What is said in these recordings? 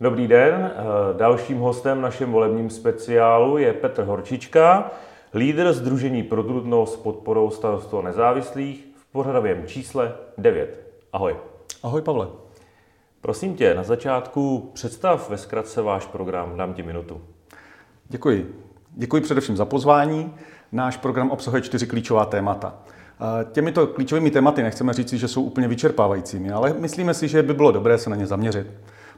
Dobrý den, dalším hostem v našem volebním speciálu je Petr Horčička, lídr Združení pro s podporou starostů nezávislých v pořadovém čísle 9. Ahoj. Ahoj Pavle. Prosím tě, na začátku představ ve zkratce váš program, dám ti minutu. Děkuji. Děkuji především za pozvání. Náš program obsahuje čtyři klíčová témata. Těmito klíčovými tématy nechceme říct, že jsou úplně vyčerpávajícími, ale myslíme si, že by bylo dobré se na ně zaměřit.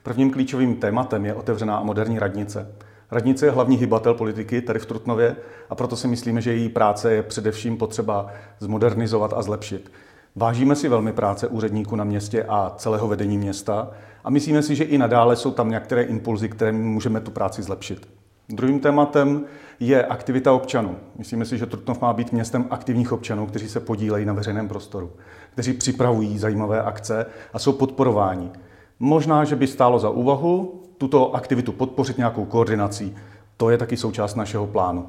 Prvním klíčovým tématem je otevřená a moderní radnice. Radnice je hlavní hybatel politiky tady v Trutnově a proto si myslíme, že její práce je především potřeba zmodernizovat a zlepšit. Vážíme si velmi práce úředníků na městě a celého vedení města a myslíme si, že i nadále jsou tam některé impulzy, které můžeme tu práci zlepšit. Druhým tématem je aktivita občanů. Myslíme si, že Trutnov má být městem aktivních občanů, kteří se podílejí na veřejném prostoru, kteří připravují zajímavé akce a jsou podporováni. Možná, že by stálo za úvahu tuto aktivitu podpořit nějakou koordinací. To je taky součást našeho plánu.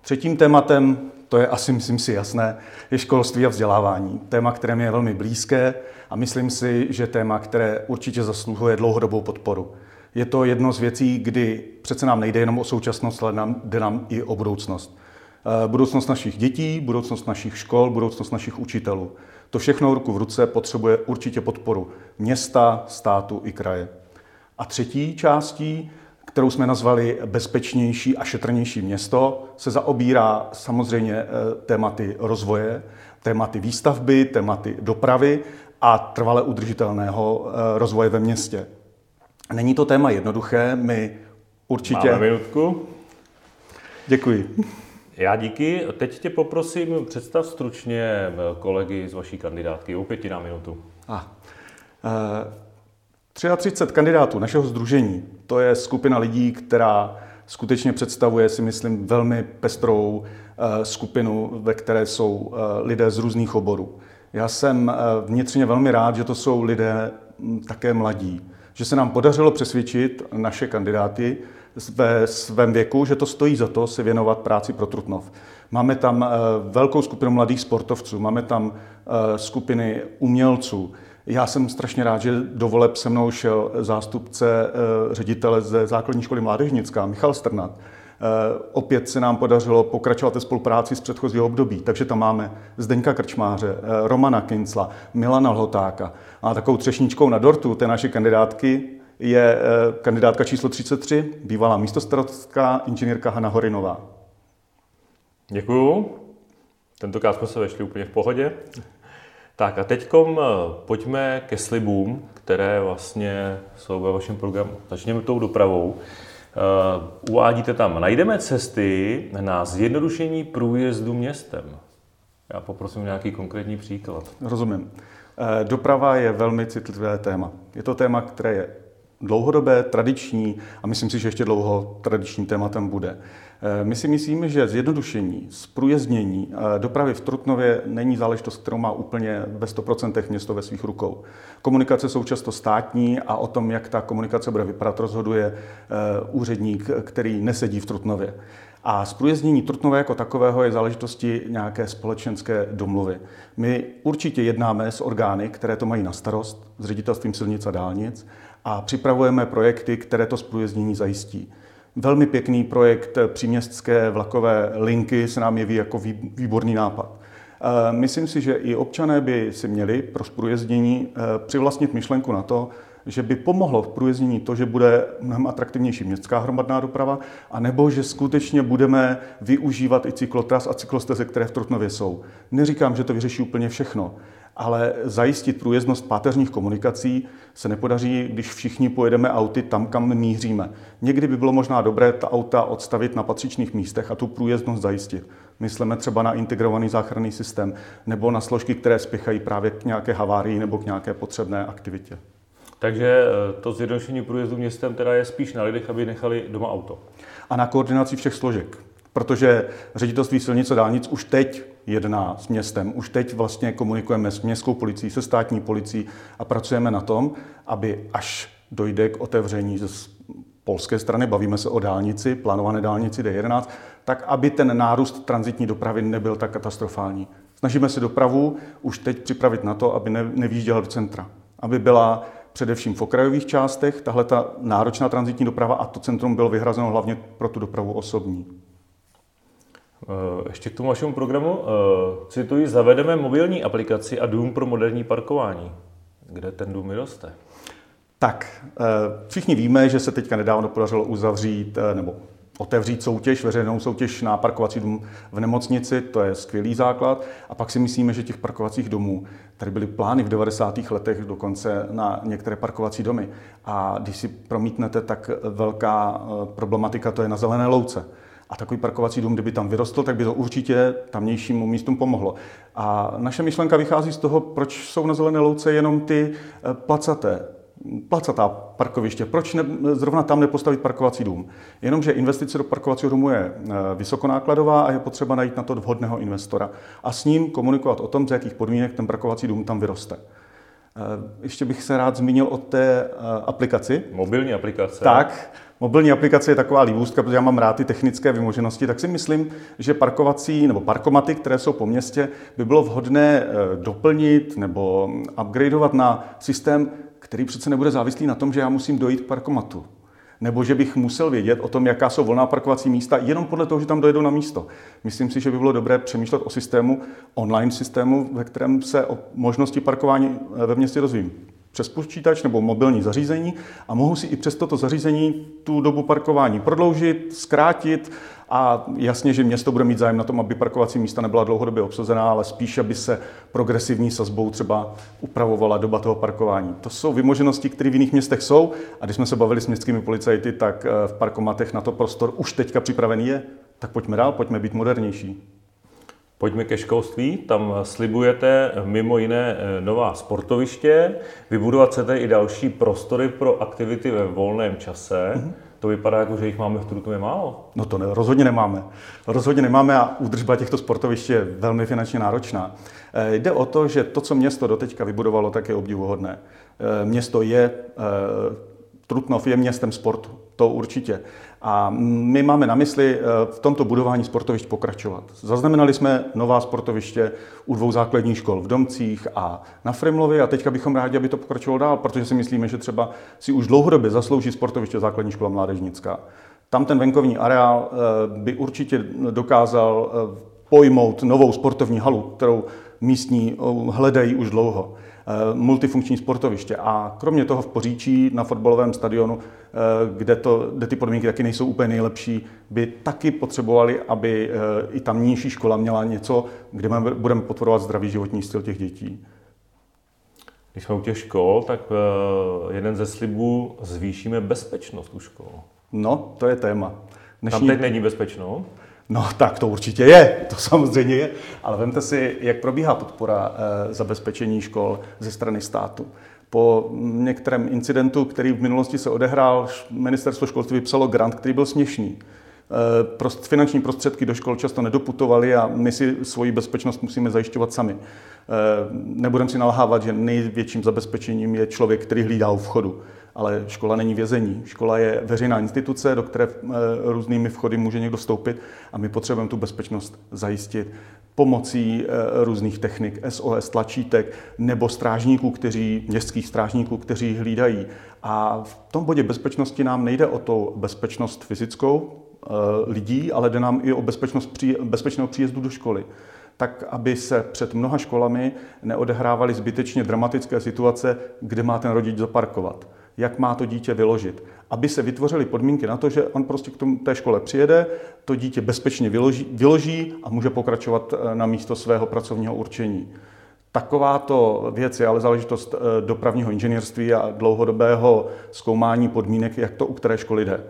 Třetím tématem, to je asi, myslím si, jasné, je školství a vzdělávání. Téma, které mi je velmi blízké a myslím si, že téma, které určitě zasluhuje dlouhodobou podporu. Je to jedno z věcí, kdy přece nám nejde jenom o současnost, ale nám, jde nám i o budoucnost. Eh, budoucnost našich dětí, budoucnost našich škol, budoucnost našich učitelů. To všechno ruku v ruce potřebuje určitě podporu města, státu i kraje. A třetí částí, kterou jsme nazvali bezpečnější a šetrnější město, se zaobírá samozřejmě eh, tématy rozvoje, tématy výstavby, tématy dopravy a trvale udržitelného eh, rozvoje ve městě. Není to téma jednoduché, my určitě... Máme minutku. Děkuji. Já díky. Teď tě poprosím, představ stručně eh, kolegy z vaší kandidátky. O pěti na minutu. Ah. 33 kandidátů našeho združení, to je skupina lidí, která skutečně představuje, si myslím, velmi pestrou eh, skupinu, ve které jsou eh, lidé z různých oborů. Já jsem eh, vnitřně velmi rád, že to jsou lidé hm, také mladí, že se nám podařilo přesvědčit naše kandidáty ve svém věku, že to stojí za to se věnovat práci pro Trutnov. Máme tam velkou skupinu mladých sportovců, máme tam skupiny umělců, já jsem strašně rád, že do voleb se mnou šel zástupce eh, ředitele ze základní školy Mládežnická, Michal Strnat. Eh, opět se nám podařilo pokračovat ve spolupráci z předchozího období, takže tam máme Zdeňka Krčmáře, eh, Romana Kincla, Milana Lhotáka. A takovou třešničkou na dortu té naše kandidátky je kandidátka číslo 33, bývalá místostarostka inženýrka Hana Horinová. Děkuju. Tentokrát jsme se vešli úplně v pohodě. Tak a teď eh, pojďme ke slibům, které vlastně jsou ve vašem programu. Začněme tou dopravou. Eh, uvádíte tam, najdeme cesty na zjednodušení průjezdu městem. Já poprosím nějaký konkrétní příklad. Rozumím. Eh, doprava je velmi citlivé téma. Je to téma, které je dlouhodobé, tradiční a myslím si, že ještě dlouho tradičním tématem bude. Eh, my si myslíme, že zjednodušení, zprůjezdnění eh, dopravy v Trutnově není záležitost, kterou má úplně ve 100% město ve svých rukou. Komunikace jsou často státní a o tom, jak ta komunikace bude vypadat, rozhoduje eh, úředník, který nesedí v Trutnově. A zprůjezdnění Trutnové jako takového je záležitosti nějaké společenské domluvy. My určitě jednáme s orgány, které to mají na starost, s ředitelstvím silnic a dálnic a připravujeme projekty, které to zprůjezdnění zajistí. Velmi pěkný projekt příměstské vlakové linky se nám jeví jako výborný nápad. Eh, myslím si, že i občané by si měli pro průjezdění eh, přivlastnit myšlenku na to, že by pomohlo v průjezdění to, že bude mnohem atraktivnější městská hromadná doprava, anebo že skutečně budeme využívat i cyklotras a cyklosteze, které v Trutnově jsou. Neříkám, že to vyřeší úplně všechno, ale zajistit průjezdnost páteřních komunikací se nepodaří, když všichni pojedeme auty tam, kam míříme. Někdy by bylo možná dobré ta auta odstavit na patřičných místech a tu průjezdnost zajistit. Myslíme třeba na integrovaný záchranný systém nebo na složky, které spěchají právě k nějaké havárii nebo k nějaké potřebné aktivitě. Takže eh, to zjednodušení průjezdu městem teda je spíš na lidech, aby nechali doma auto. A na koordinaci všech složek. Protože ředitelství silnice dálnic už teď jedná s městem. Už teď vlastně komunikujeme s městskou policií, se státní policií a pracujeme na tom, aby až dojde k otevření z polské strany, bavíme se o dálnici, plánované dálnici D11, tak aby ten nárůst transitní dopravy nebyl tak katastrofální. Snažíme se dopravu už teď připravit na to, aby nevýjížděla do centra, aby byla především v okrajových částech, tahle ta náročná transitní doprava a to centrum bylo vyhrazeno hlavně pro tu dopravu osobní. Eh, ještě k tomu vašemu programu. Eh, cituji, zavedeme mobilní aplikaci a dům pro moderní parkování. Kde ten dům vyroste? Tak, eh, všichni víme, že se teďka nedávno podařilo uzavřít nebo otevřít soutěž, veřejnou soutěž na parkovací dům v nemocnici, to je skvělý základ. A pak si myslíme, že těch parkovacích domů, tady byly plány v 90. letech dokonce na některé parkovací domy. A když si promítnete, tak velká problematika to je na zelené louce. A takový parkovací dům, kdyby tam vyrostl, tak by to určitě tamnějším místům pomohlo. A naše myšlenka vychází z toho, proč jsou na zelené louce jenom ty eh, placaté, placatá parkoviště. Proč ne, zrovna tam nepostavit parkovací dům? Jenomže investice do parkovacího domu je eh, vysokonákladová a je potřeba najít na to vhodného investora a s ním komunikovat o tom, z jakých podmínek ten parkovací dům tam vyroste. Eh, ještě bych se rád zmínil o té aplikaci. Mobilní aplikace. Tak, Mobilní aplikace je taková líbůstka, protože já mám rád ty technické vymoženosti, tak si myslím, že parkovací nebo parkomaty, které jsou po městě, by bylo vhodné eh, doplnit nebo upgradeovat na systém, který přece nebude závislý na tom, že já musím dojít k parkomatu. Nebo že bych musel vědět o tom, jaká jsou volná parkovací místa, jenom podle toho, že tam dojedu na místo. Myslím si, že by bylo dobré přemýšlet o systému, online systému, ve kterém se o možnosti parkování eh, ve městě dozvím přes počítač nebo mobilní zařízení a mohu si i přes toto zařízení tu dobu parkování prodloužit, zkrátit a jasně, že město bude mít zájem na tom, aby parkovací místa nebyla dlouhodobě obsazená, ale spíš, aby se progresivní sazbou třeba upravovala doba toho parkování. To jsou vymoženosti, které v jiných městech jsou a když jsme se bavili s městskými policajty, tak eh, v parkomatech na to prostor už teďka připravený je. Tak pojďme dál, pojďme být modernější. Pojďme ke školství. Tam slibujete mimo jiné eh, nová sportoviště, vybudovat chcete i další prostory pro aktivity ve volném čase. Mm-hmm. To vypadá jako, že jich máme v Trutnově málo. No to ne, rozhodně nemáme. Rozhodně nemáme a údržba těchto sportovišť je velmi finančně náročná. E, jde o to, že to, co město doteďka vybudovalo, tak je obdivuhodné. E, město je, e, Trutnov je městem sportu, to určitě. A my máme na mysli eh, v tomto budování sportovišť pokračovat. Zaznamenali jsme nová sportoviště u dvou základních škol v Domcích a na Frimlově a teďka bychom rádi, aby to pokračovalo dál, protože si myslíme, že třeba si už dlouhodobě zaslouží sportoviště základní škola Mládežnická. Tam ten venkovní areál eh, by určitě dokázal eh, pojmout novou sportovní halu, kterou místní hledají už dlouho. Eh, multifunkční sportoviště. A kromě toho v Poříčí na fotbalovém stadionu, eh, kde, to, kde ty podmínky taky nejsou úplně nejlepší, by taky potřebovali, aby eh, i tamnější škola měla něco, kde budeme podporovat zdravý životní styl těch dětí. Když jsme u těch škol, tak jeden ze slibů zvýšíme bezpečnost u škol. No, to je téma. Dnešní... Tam teď není bezpečno? No tak to určitě je, to samozřejmě je, ale vemte si, jak probíhá podpora e, zabezpečení škol ze strany státu. Po některém incidentu, který v minulosti se odehrál, ministerstvo školství vypsalo grant, který byl směšný. E, prost, finanční prostředky do škol často nedoputovaly a my si svoji bezpečnost musíme zajišťovat sami. E, nebudem si nalhávat, že největším zabezpečením je člověk, který hlídá u vchodu ale škola není vězení. Škola je veřejná instituce, do které eh, různými vchody může někdo vstoupit a my potřebujeme tu bezpečnost zajistit pomocí eh, různých technik, SOS tlačítek nebo strážníků, kteří, městských strážníků, kteří hlídají. A v tom bodě bezpečnosti nám nejde o to bezpečnost fyzickou eh, lidí, ale jde nám i o bezpečnost bezpečného příjezdu do školy tak aby se před mnoha školami neodehrávaly zbytečně dramatické situace, kde má ten rodič zaparkovat jak má to dítě vyložit. Aby se vytvořily podmínky na to, že on prostě k tomu, té škole přijede, to dítě bezpečně vyloží, vyloží a může pokračovat eh, na místo svého pracovního určení. Takováto věc je ale záležitost eh, dopravního inženýrství a dlouhodobého zkoumání podmínek, jak to u které školy jde.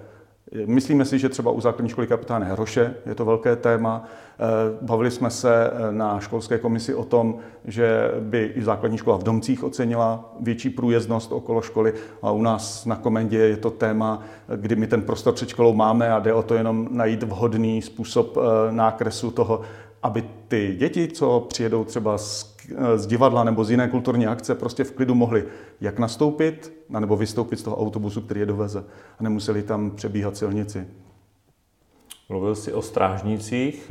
Myslíme si, že třeba u základní školy kapitána Hroše je to velké téma. Eh, bavili jsme se eh, na školské komisi o tom, že by i základní škola v Domcích ocenila větší průjezdnost okolo školy a u nás na komendě je to téma, kdy my ten prostor před školou máme a jde o to jenom najít vhodný způsob eh, nákresu toho, aby ty děti, co přijedou třeba z, z divadla nebo z jiné kulturní akce, prostě v klidu mohly jak nastoupit, nebo vystoupit z toho autobusu, který je doveze a nemuseli tam přebíhat silnici. Mluvil jsi o strážnících.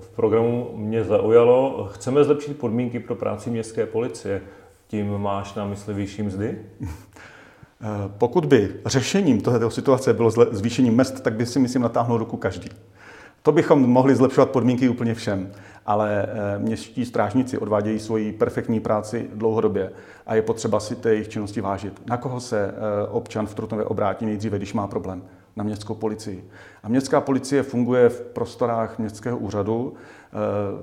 V programu mě zaujalo, chceme zlepšit podmínky pro práci městské policie. tím máš na mysli vyšší mzdy? Pokud by řešením této situace bylo zvýšení mest, tak by si myslím natáhnout ruku každý. To bychom mohli zlepšovat podmínky úplně všem, ale eh, městští strážníci odvádějí svoji perfektní práci dlouhodobě a je potřeba si té jejich činnosti vážit. Na koho se eh, občan v Trutnově obrátí nejdříve, když má problém? Na městskou policii. A městská policie funguje v prostorách městského úřadu. Eh,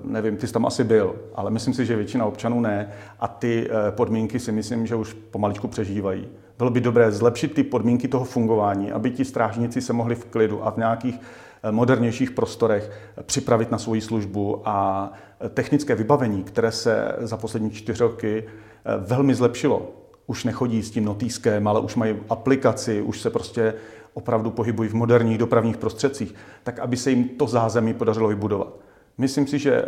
nevím, ty jsi tam asi byl, ale myslím si, že většina občanů ne. A ty podmínky si myslím, že už pomaličku přežívají. Bylo by dobré zlepšit ty podmínky toho fungování, aby ti strážníci se mohli v klidu a v nějakých modernějších prostorech připravit na svoji službu a technické vybavení, které se za poslední čtyři roky eh, velmi zlepšilo. Už nechodí s tím notýskem, ale už mají aplikaci, už se prostě opravdu pohybují v moderních dopravních prostředcích, tak aby se jim to zázemí podařilo vybudovat. Myslím si, že eh,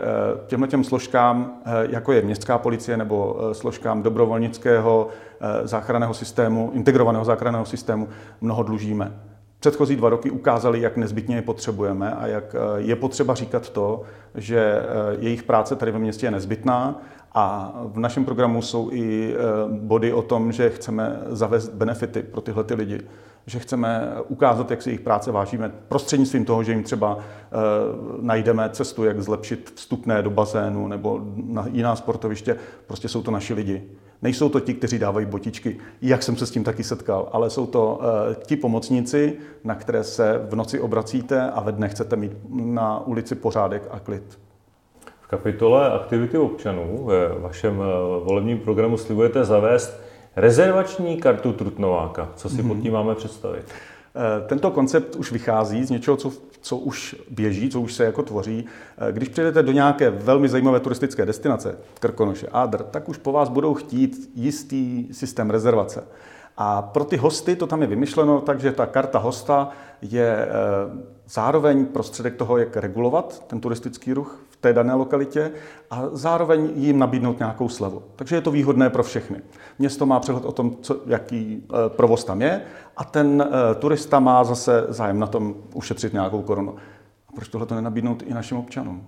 těmhle těm složkám, eh, jako je městská policie nebo složkám dobrovolnického záchranného systému, integrovaného záchranného systému, mnoho dlužíme předchozí dva roky ukázali, jak nezbytně je potřebujeme a jak eh, je potřeba říkat to, že eh, jejich práce tady ve městě je nezbytná a v našem programu jsou i eh, body o tom, že chceme zavést benefity pro tyhle ty lidi. Že chceme ukázat, jak si jejich práce vážíme prostřednictvím toho, že jim třeba najdeme cestu, jak zlepšit vstupné do bazénu nebo na jiná sportoviště. Prostě jsou to naši lidi. Nejsou to ti, kteří dávají botičky, jak jsem se s tím taky setkal, ale jsou to uh, ti pomocníci, na které se v noci obracíte a ve dne chcete mít na ulici pořádek a klid. V kapitole aktivity občanů ve vašem uh, volebním programu slibujete zavést rezervační kartu Trutnováka. Co si mm-hmm. pod tím máme představit? Eh, tento koncept už vychází z něčeho, co, co už běží, co už se jako tvoří. Eh, když přijdete do nějaké velmi zajímavé turistické destinace, Krkonoše, Adr, tak už po vás budou chtít jistý systém rezervace. A pro ty hosty to tam je vymyšleno, takže ta karta hosta je eh, zároveň prostředek toho, jak regulovat ten turistický ruch té dané lokalitě a zároveň jim nabídnout nějakou slevu. Takže je to výhodné pro všechny. Město má přehled o tom, co, jaký eh, provoz tam je a ten eh, turista má zase zájem na tom ušetřit nějakou korunu. A proč tohle to nenabídnout i našim občanům?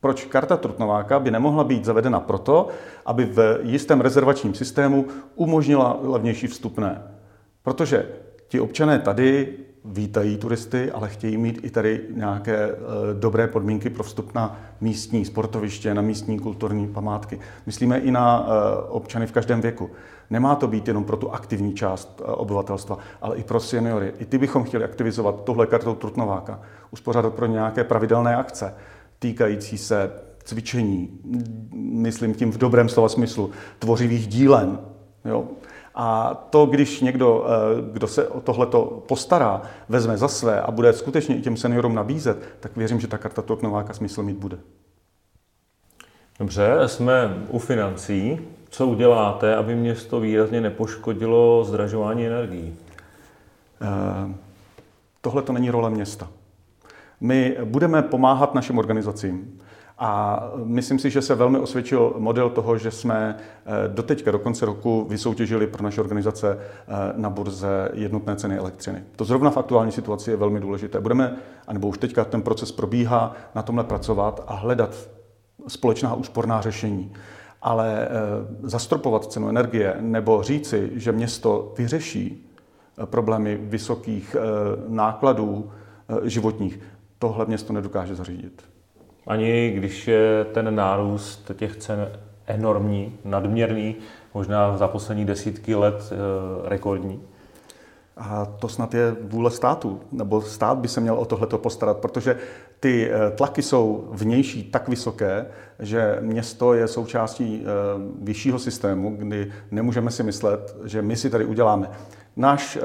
Proč karta Trutnováka by nemohla být zavedena proto, aby v jistém rezervačním systému umožnila levnější vstupné? Protože ti občané tady vítají turisty, ale chtějí mít i tady nějaké e, dobré podmínky pro vstup na místní sportoviště, na místní kulturní památky. Myslíme i na e, občany v každém věku. Nemá to být jenom pro tu aktivní část e, obyvatelstva, ale i pro seniory. I ty bychom chtěli aktivizovat tohle kartou Trutnováka, uspořádat pro nějaké pravidelné akce týkající se cvičení, myslím tím v dobrém slova smyslu, tvořivých dílen. Jo? A to, když někdo, eh, kdo se o tohleto postará, vezme za své a bude skutečně i těm seniorům nabízet, tak věřím, že ta karta Tok Nováka smysl mít bude. Dobře, jsme u financí. Co uděláte, aby město výrazně nepoškodilo zdražování energií? Eh, tohle to není role města. My budeme pomáhat našim organizacím. A myslím si, že se velmi osvědčil model toho, že jsme eh, doteďka do konce roku vysoutěžili pro naše organizace eh, na burze jednotné ceny elektřiny. To zrovna v aktuální situaci je velmi důležité. Budeme, anebo už teďka ten proces probíhá, na tomhle pracovat a hledat společná úsporná řešení. Ale eh, zastropovat cenu energie nebo říci, že město vyřeší problémy vysokých nákladů životních, tohle město nedokáže zařídit. Ani když je ten nárůst těch cen enormní, nadměrný, možná za poslední desítky let eh, rekordní? A to snad je vůle státu, nebo stát by se měl o tohleto postarat, protože ty eh, tlaky jsou vnější tak vysoké, že město je součástí eh, vyššího systému, kdy nemůžeme si myslet, že my si tady uděláme. Náš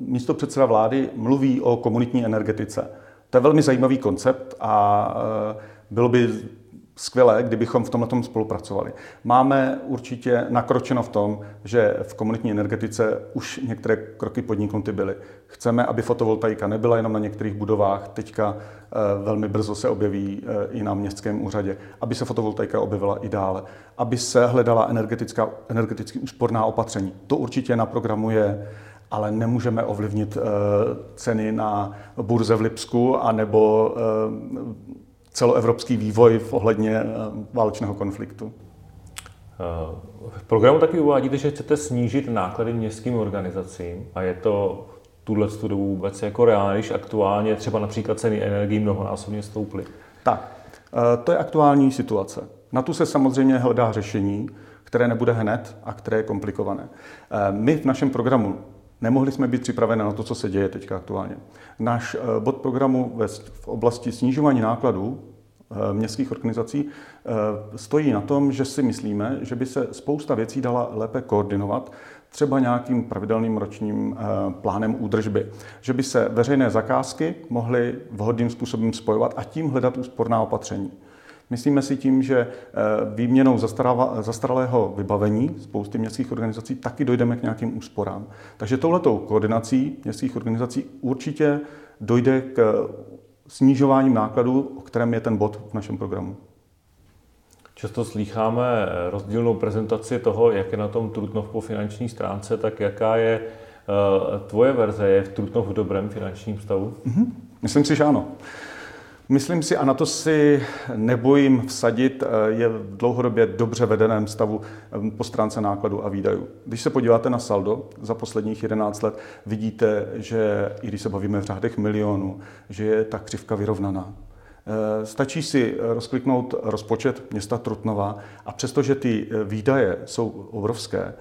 místo předseda vlády mluví o komunitní energetice. To je velmi zajímavý koncept a e, bylo by skvělé, kdybychom v tomhle spolupracovali. Máme určitě nakročeno v tom, že v komunitní energetice už některé kroky podniknuty byly. Chceme, aby fotovoltaika nebyla jenom na některých budovách, teďka e, velmi brzo se objeví e, i na městském úřadě, aby se fotovoltaika objevila i dále, aby se hledala energetická, energeticky úsporná opatření. To určitě na programu je ale nemůžeme ovlivnit eh, ceny na burze v Lipsku anebo eh, celoevropský vývoj v ohledně eh, válečného konfliktu. V programu taky uvádíte, že chcete snížit náklady městským organizacím a je to tuhle dobu vůbec jako reálné, když aktuálně třeba například ceny energií mnohonásobně stouply? Tak, to je aktuální situace. Na tu se samozřejmě hledá řešení, které nebude hned a které je komplikované. My v našem programu nemohli jsme být připraveni na to, co se děje teď aktuálně. Náš eh, bod programu v oblasti snižování nákladů městských organizací stojí na tom, že si myslíme, že by se spousta věcí dala lépe koordinovat třeba nějakým pravidelným ročním eh, plánem údržby. Že by se veřejné zakázky mohly vhodným způsobem spojovat a tím hledat úsporná opatření. Myslíme si tím, že eh, výměnou zastaralého vybavení spousty městských organizací taky dojdeme k nějakým úsporám. Takže touhletou koordinací městských organizací určitě dojde k snižování nákladů, o kterém je ten bod v našem programu. Často slýcháme eh, rozdílnou prezentaci toho, jak je na tom Trutnov po finanční stránce, tak jaká je tvoje verze? Je Trutnov v dobrém finančním stavu? Mm-hmm. Myslím si, že ano. Myslím si, a na to si nebojím vsadit, eh, je v dlouhodobě dobře vedeném stavu po stránce nákladu a výdajů. Když se podíváte na saldo za posledních 11 let, vidíte, že i když se bavíme v řádech milionů, že je ta křivka vyrovnaná. Eh, stačí si rozkliknout rozpočet města Trutnova a přestože ty eh, výdaje jsou obrovské,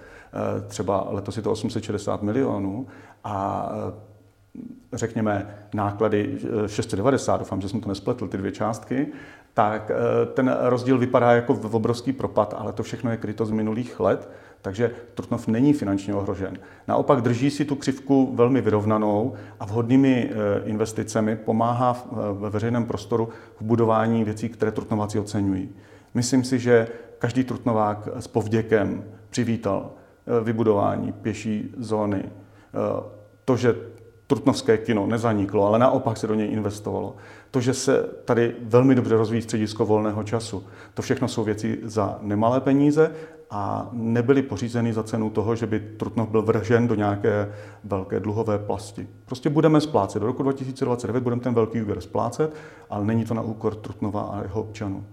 třeba letos je to 860 milionů a řekněme náklady 690, doufám, že jsem to nespletl, ty dvě částky, tak ten rozdíl vypadá jako v obrovský propad, ale to všechno je kryto z minulých let takže Trutnov není finančně ohrožen. Naopak drží si tu křivku velmi vyrovnanou a vhodnými eh, investicemi pomáhá eh, ve veřejném prostoru v budování věcí, které Trutnováci oceňují. Myslím si, že každý Trutnovák s povděkem přivítal eh, vybudování pěší zóny. To, že Trutnovské kino nezaniklo, ale naopak se do něj investovalo. To, že se tady velmi dobře rozvíjí středisko volného času. To všechno jsou věci za nemalé peníze a nebyly pořízeny za cenu toho, že by Trutnov byl vržen do nějaké velké dluhové plasti. Prostě budeme splácet. Do roku 2029 budeme ten velký úvěr splácet, ale není to na úkor Trutnova a jeho občanů.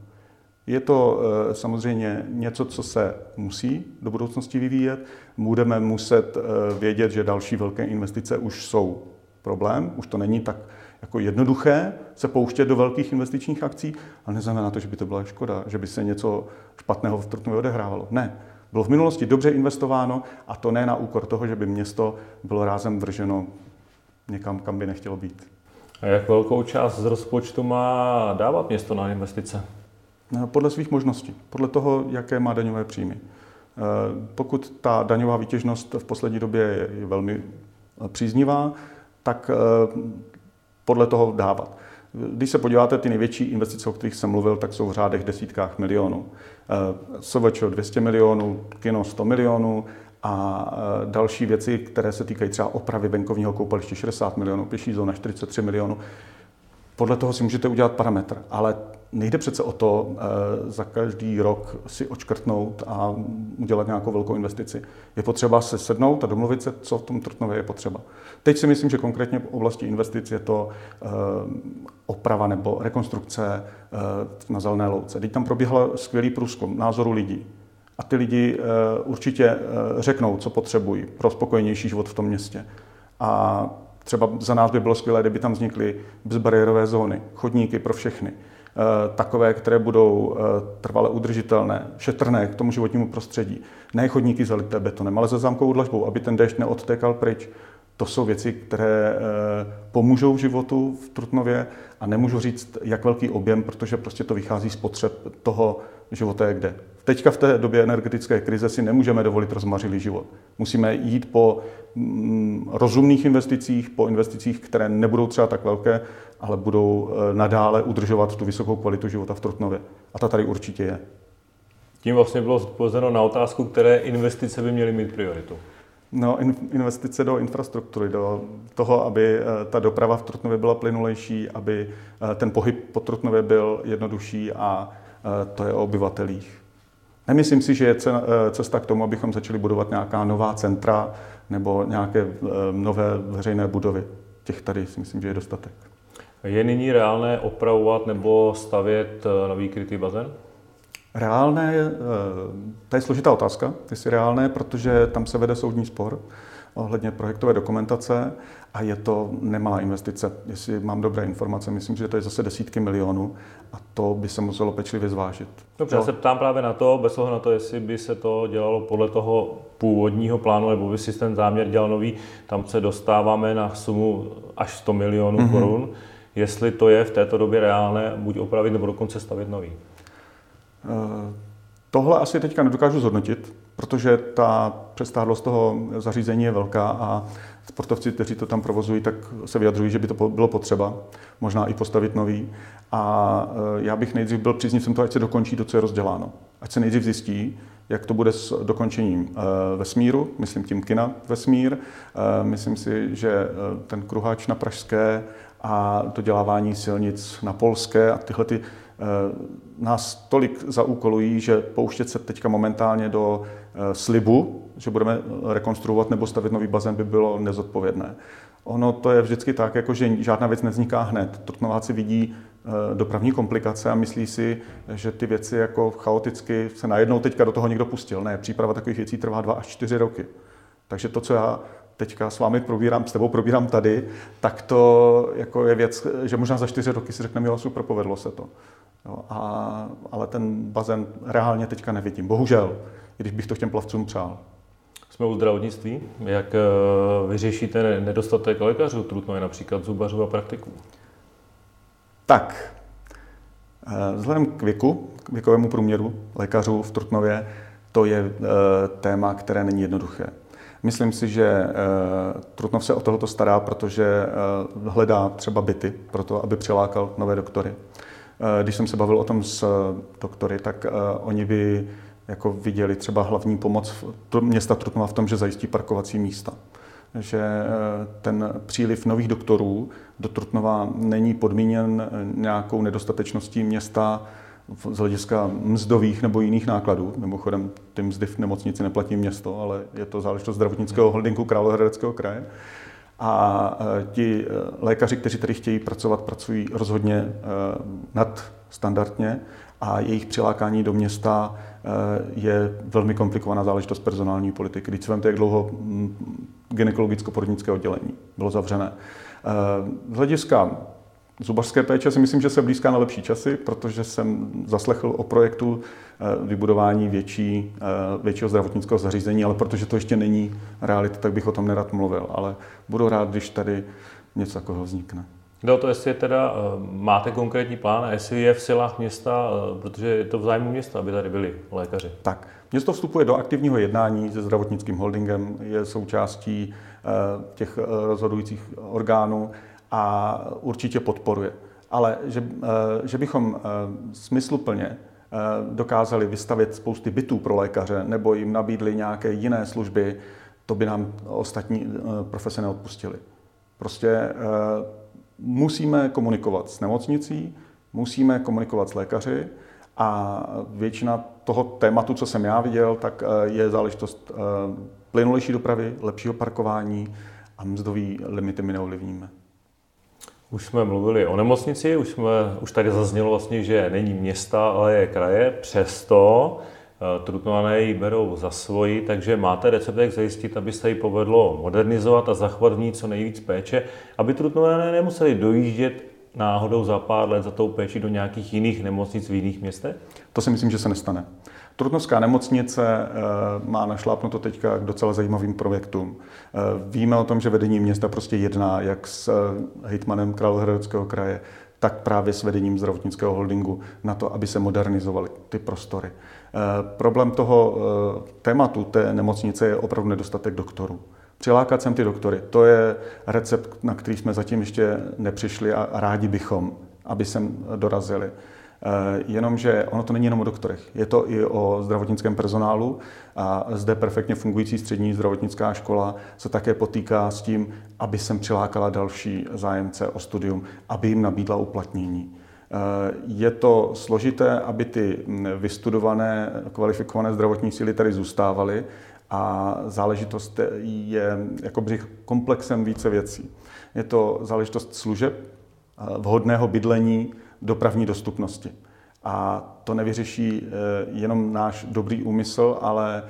Je to eh, samozřejmě něco, co se musí do budoucnosti vyvíjet. Budeme muset eh, vědět, že další velké investice už jsou problém, už to není tak jako jednoduché se pouštět do velkých investičních akcí, ale neznamená to, že by to byla škoda, že by se něco špatného v Trutnově odehrávalo. Ne. Bylo v minulosti dobře investováno a to ne na úkor toho, že by město bylo rázem vrženo někam, kam by nechtělo být. A jak velkou část z rozpočtu má dávat město na investice? No, podle svých možností, podle toho, jaké má daňové příjmy. Eh, pokud ta daňová výtěžnost v poslední době je velmi příznivá, tak eh, podle toho dávat. Když se podíváte, ty největší investice, o kterých jsem mluvil, tak jsou v řádech desítkách milionů. Eh, SVČ 200 milionů, kino 100 milionů a eh, další věci, které se týkají třeba opravy venkovního koupaliště 60 milionů, pěší zóna 43 milionů. Podle toho si můžete udělat parametr, ale nejde přece o to eh, za každý rok si očkrtnout a udělat nějakou velkou investici. Je potřeba se sednout a domluvit se, co v tom Trutnově je potřeba. Teď si myslím, že konkrétně v oblasti investic je to eh, oprava nebo rekonstrukce eh, na Zelené louce. Teď tam proběhl skvělý průzkum názoru lidí. A ty lidi určitě řeknou, co potřebují pro spokojenější život v tom městě. A třeba za nás by bylo skvělé, kdyby tam vznikly bezbariérové zóny, chodníky pro všechny takové, které budou eh, trvale udržitelné, šetrné k tomu životnímu prostředí. Ne chodníky zalité betonem, ale se zámkovou dlažbou, aby ten déšť neodtékal pryč. To jsou věci, které eh, pomůžou životu v Trutnově a nemůžu říct, jak velký objem, protože prostě to vychází z potřeb toho života kde. Teďka v té době energetické krize si nemůžeme dovolit rozmařilý život. Musíme jít po mm, rozumných investicích, po investicích, které nebudou třeba tak velké, ale budou eh, nadále udržovat tu vysokou kvalitu života v Trutnově. A ta tady určitě je. Tím vlastně bylo odpovězeno na otázku, které investice by měly mít prioritu. No, investice do infrastruktury, do toho, aby eh, ta doprava v Trutnově byla plynulejší, aby eh, ten pohyb po Trutnově byl jednodušší a to je o obyvatelích. Nemyslím si, že je cesta k tomu, abychom začali budovat nějaká nová centra nebo nějaké nové veřejné budovy. Těch tady si myslím, že je dostatek. Je nyní reálné opravovat nebo stavět eh, nový krytý bazén? Reálné, to je složitá otázka, jestli reálné, protože tam se vede soudní spor ohledně projektové dokumentace a je to nemalá investice. Jestli mám dobré informace, myslím, že to je zase desítky milionů a to by se muselo pečlivě zvážit. Dobře, já se ptám právě na to, bez toho na to, jestli by se to dělalo podle toho původního plánu, nebo by si ten záměr dělal nový, tam se dostáváme na sumu až 100 milionů mm-hmm. korun. Jestli to je v této době reálné, buď opravit, nebo dokonce stavět nový. Uh, tohle asi teďka nedokážu zhodnotit, protože ta přestádlost toho zařízení je velká a sportovci, kteří to tam provozují, tak se vyjadřují, že by to bylo potřeba, možná i postavit nový. A e, já bych nejdřív byl příznivcem toho, ať se dokončí to, co je rozděláno. Ať se nejdřív zjistí, jak to bude s dokončením e, vesmíru, myslím tím kina vesmír. Myslím si, že ten kruháč na Pražské a dodělávání silnic na Polské a tyhle ty nás tolik zaúkolují, že pouštět se teďka momentálně do slibu, že budeme rekonstruovat nebo stavit nový bazén, by bylo nezodpovědné. Ono to je vždycky tak, jako že žádná věc nevzniká hned. Trutnováci vidí eh, dopravní komplikace a myslí si, že ty věci jako chaoticky se najednou teďka do toho někdo pustil. Ne, příprava takových věcí trvá dva až čtyři roky. Takže to, co já teďka s vámi probírám, s tebou probírám tady, tak to jako je věc, že možná za čtyři roky si řekneme, jo, super, povedlo se to. Jo, a, ale ten bazén reálně teďka nevidím, bohužel, i když bych to těm plavcům přál. Jsme u zdravotnictví. Jak eh, vyřešíte nedostatek lékařů, trutno je například zubařů a praktiků? Tak, eh, vzhledem k věku, k věkovému průměru lékařů v Trutnově, to je eh, téma, které není jednoduché. Myslím si, že Trutnov se o tohoto stará, protože hledá třeba byty pro to, aby přilákal nové doktory. Když jsem se bavil o tom s doktory, tak oni by jako viděli třeba hlavní pomoc města Trutnova v tom, že zajistí parkovací místa. Že eh, ten příliv nových doktorů do Trutnova není podmíněn eh, nějakou nedostatečností města z hlediska mzdových nebo jiných nákladů. Mimochodem, ty mzdy v nemocnici neplatí město, ale je to záležitost zdravotnického holdingu Královéhradeckého kraje. A eh, ti lékaři, kteří tady chtějí pracovat, pracují rozhodně nadstandardně a jejich přilákání do města je velmi komplikovaná záležitost personální politiky. Když se jak dlouho gynekologicko-porodnické oddělení bylo zavřené. Z hlediska zubařské péče si myslím, že se blízká na lepší časy, protože jsem zaslechl o projektu eh, vybudování větší, většího zdravotnického zařízení, ale protože to ještě není realita, tak bych o tom nerad mluvil. Ale budu rád, když tady něco takového vznikne. Jde o to, jestli teda eh, máte konkrétní plán a jestli je v silách města, eh, protože je to v zájmu města, aby tady byli lékaři. Tak, město vstupuje do aktivního jednání se zdravotnickým holdingem, je součástí eh, těch rozhodujících orgánů a určitě podporuje. Ale že, že bychom smysluplně dokázali vystavit spousty bytů pro lékaře nebo jim nabídli nějaké jiné služby, to by nám ostatní profese neodpustili. Prostě musíme komunikovat s nemocnicí, musíme komunikovat s lékaři a většina toho tématu, co jsem já viděl, tak eh, je záležitost eh, plynulejší dopravy, lepšího parkování a mzdový limity my neovlivníme. Už jsme mluvili o nemocnici, už, jsme, už tady zaznělo vlastně, že není města, ale je kraje. Přesto eh, Trutnované ji berou za svoji, takže máte recept, jak zajistit, aby se ji povedlo modernizovat a zachovat v ní co nejvíc péče, aby Trutnované nemuseli dojíždět náhodou za pár let za tou péči do nějakých jiných nemocnic v jiných městech? To si myslím, že se nestane. Trutnovská nemocnice eh, má našlápnuto teďka k docela zajímavým projektům. Eh, víme o tom, že vedení města prostě jedná jak s eh, hejtmanem Královéhradeckého kraje, tak právě s vedením zdravotnického holdingu na to, aby se modernizovaly ty prostory. Problém toho tématu té nemocnice je opravdu nedostatek doktorů. Přilákat sem ty doktory, to je recept, na který jsme zatím ještě nepřišli a rádi bychom, aby sem dorazili. Eh, jenomže ono to není jenom o doktorech, je to i o zdravotnickém personálu a zde perfektně fungující střední zdravotnická škola se také potýká s tím, aby sem přilákala další zájemce o studium, aby jim nabídla uplatnění. Eh, je to složité, aby ty vystudované, kvalifikované zdravotní síly tady zůstávaly a záležitost je jako komplexem více věcí. Je to záležitost služeb, eh, vhodného bydlení, dopravní dostupnosti. A to nevyřeší jenom náš dobrý úmysl, ale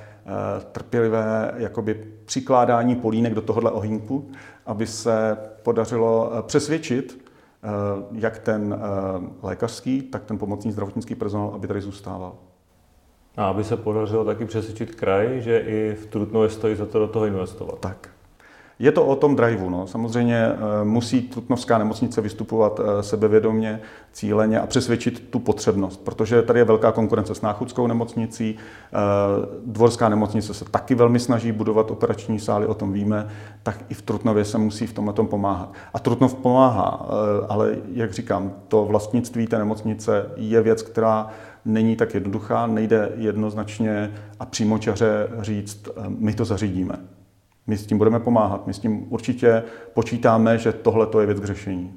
trpělivé jakoby přikládání polínek do tohohle ohýnku, aby se podařilo přesvědčit jak ten lékařský, tak ten pomocný zdravotnický personál, aby tady zůstával. A aby se podařilo taky přesvědčit kraj, že i v Trutnově stojí za to do toho investovat. Tak. Je to o tom driveu. No. Samozřejmě eh, musí Trutnovská nemocnice vystupovat eh, sebevědomě, cíleně a přesvědčit tu potřebnost, protože tady je velká konkurence s Náchudskou nemocnicí. Eh, Dvorská nemocnice se taky velmi snaží budovat operační sály, o tom víme, tak i v Trutnově se musí v tomhle tom pomáhat. A Trutnov pomáhá, ale jak říkám, to vlastnictví té nemocnice je věc, která není tak jednoduchá, nejde jednoznačně a přímočaře říct, my to zařídíme. My s tím budeme pomáhat, my s tím určitě počítáme, že tohle je věc k řešení.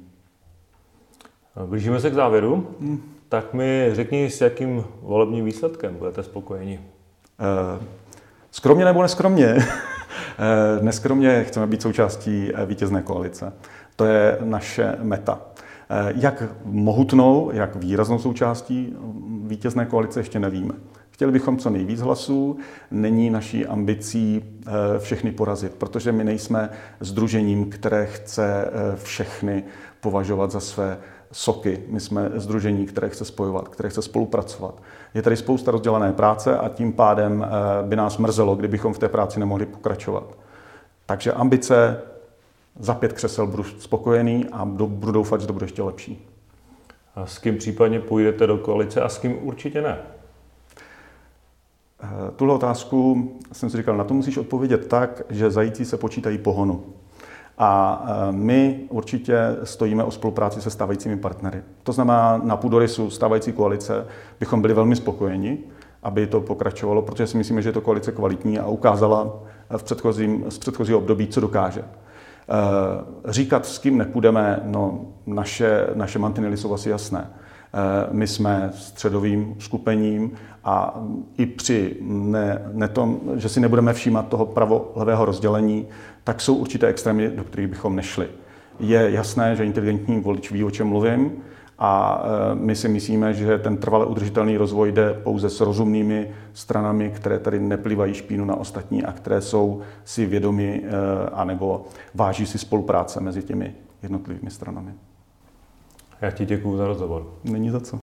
Blížíme se k závěru. Hmm. Tak mi řekni, s jakým volebním výsledkem budete spokojeni? Eh, skromně nebo neskromně? Eh, neskromně chceme být součástí eh, vítězné koalice. To je naše meta. Jak mohutnou, jak výraznou součástí vítězné koalice ještě nevíme. Chtěli bychom co nejvíc hlasů, není naší ambicí eh, všechny porazit, protože my nejsme združením, které chce eh, všechny považovat za své soky. My jsme združení, které chce spojovat, které chce spolupracovat. Je tady spousta rozdělané práce a tím pádem eh, by nás mrzelo, kdybychom v té práci nemohli pokračovat. Takže ambice za pět křesel budu spokojený a budu doufat, že to bude ještě lepší. A s kým případně půjdete do koalice a s kým určitě ne? Eh, tuhle otázku jsem si říkal, na to musíš odpovědět tak, že zající se počítají pohonu. A eh, my určitě stojíme o spolupráci se stávajícími partnery. To znamená, na půdorysu stávající koalice bychom byli velmi spokojeni, aby to pokračovalo, protože si myslíme, že je to koalice kvalitní a ukázala v předchozím, z předchozího období, co dokáže. Eh, říkat, s kým nepůjdeme, no, naše, naše mantinely jsou asi jasné. Eh, my jsme středovým skupením a i při ne, ne tom, že si nebudeme všímat toho pravo-levého rozdělení, tak jsou určité extrémy, do kterých bychom nešli. Je jasné, že inteligentní volič ví, o čem mluvím, a eh, my si myslíme, že ten trvale udržitelný rozvoj jde pouze s rozumnými stranami, které tady neplývají špínu na ostatní a které jsou si vědomi eh, anebo váží si spolupráce mezi těmi jednotlivými stranami. Já ti děkuji za rozhovor. Není za co.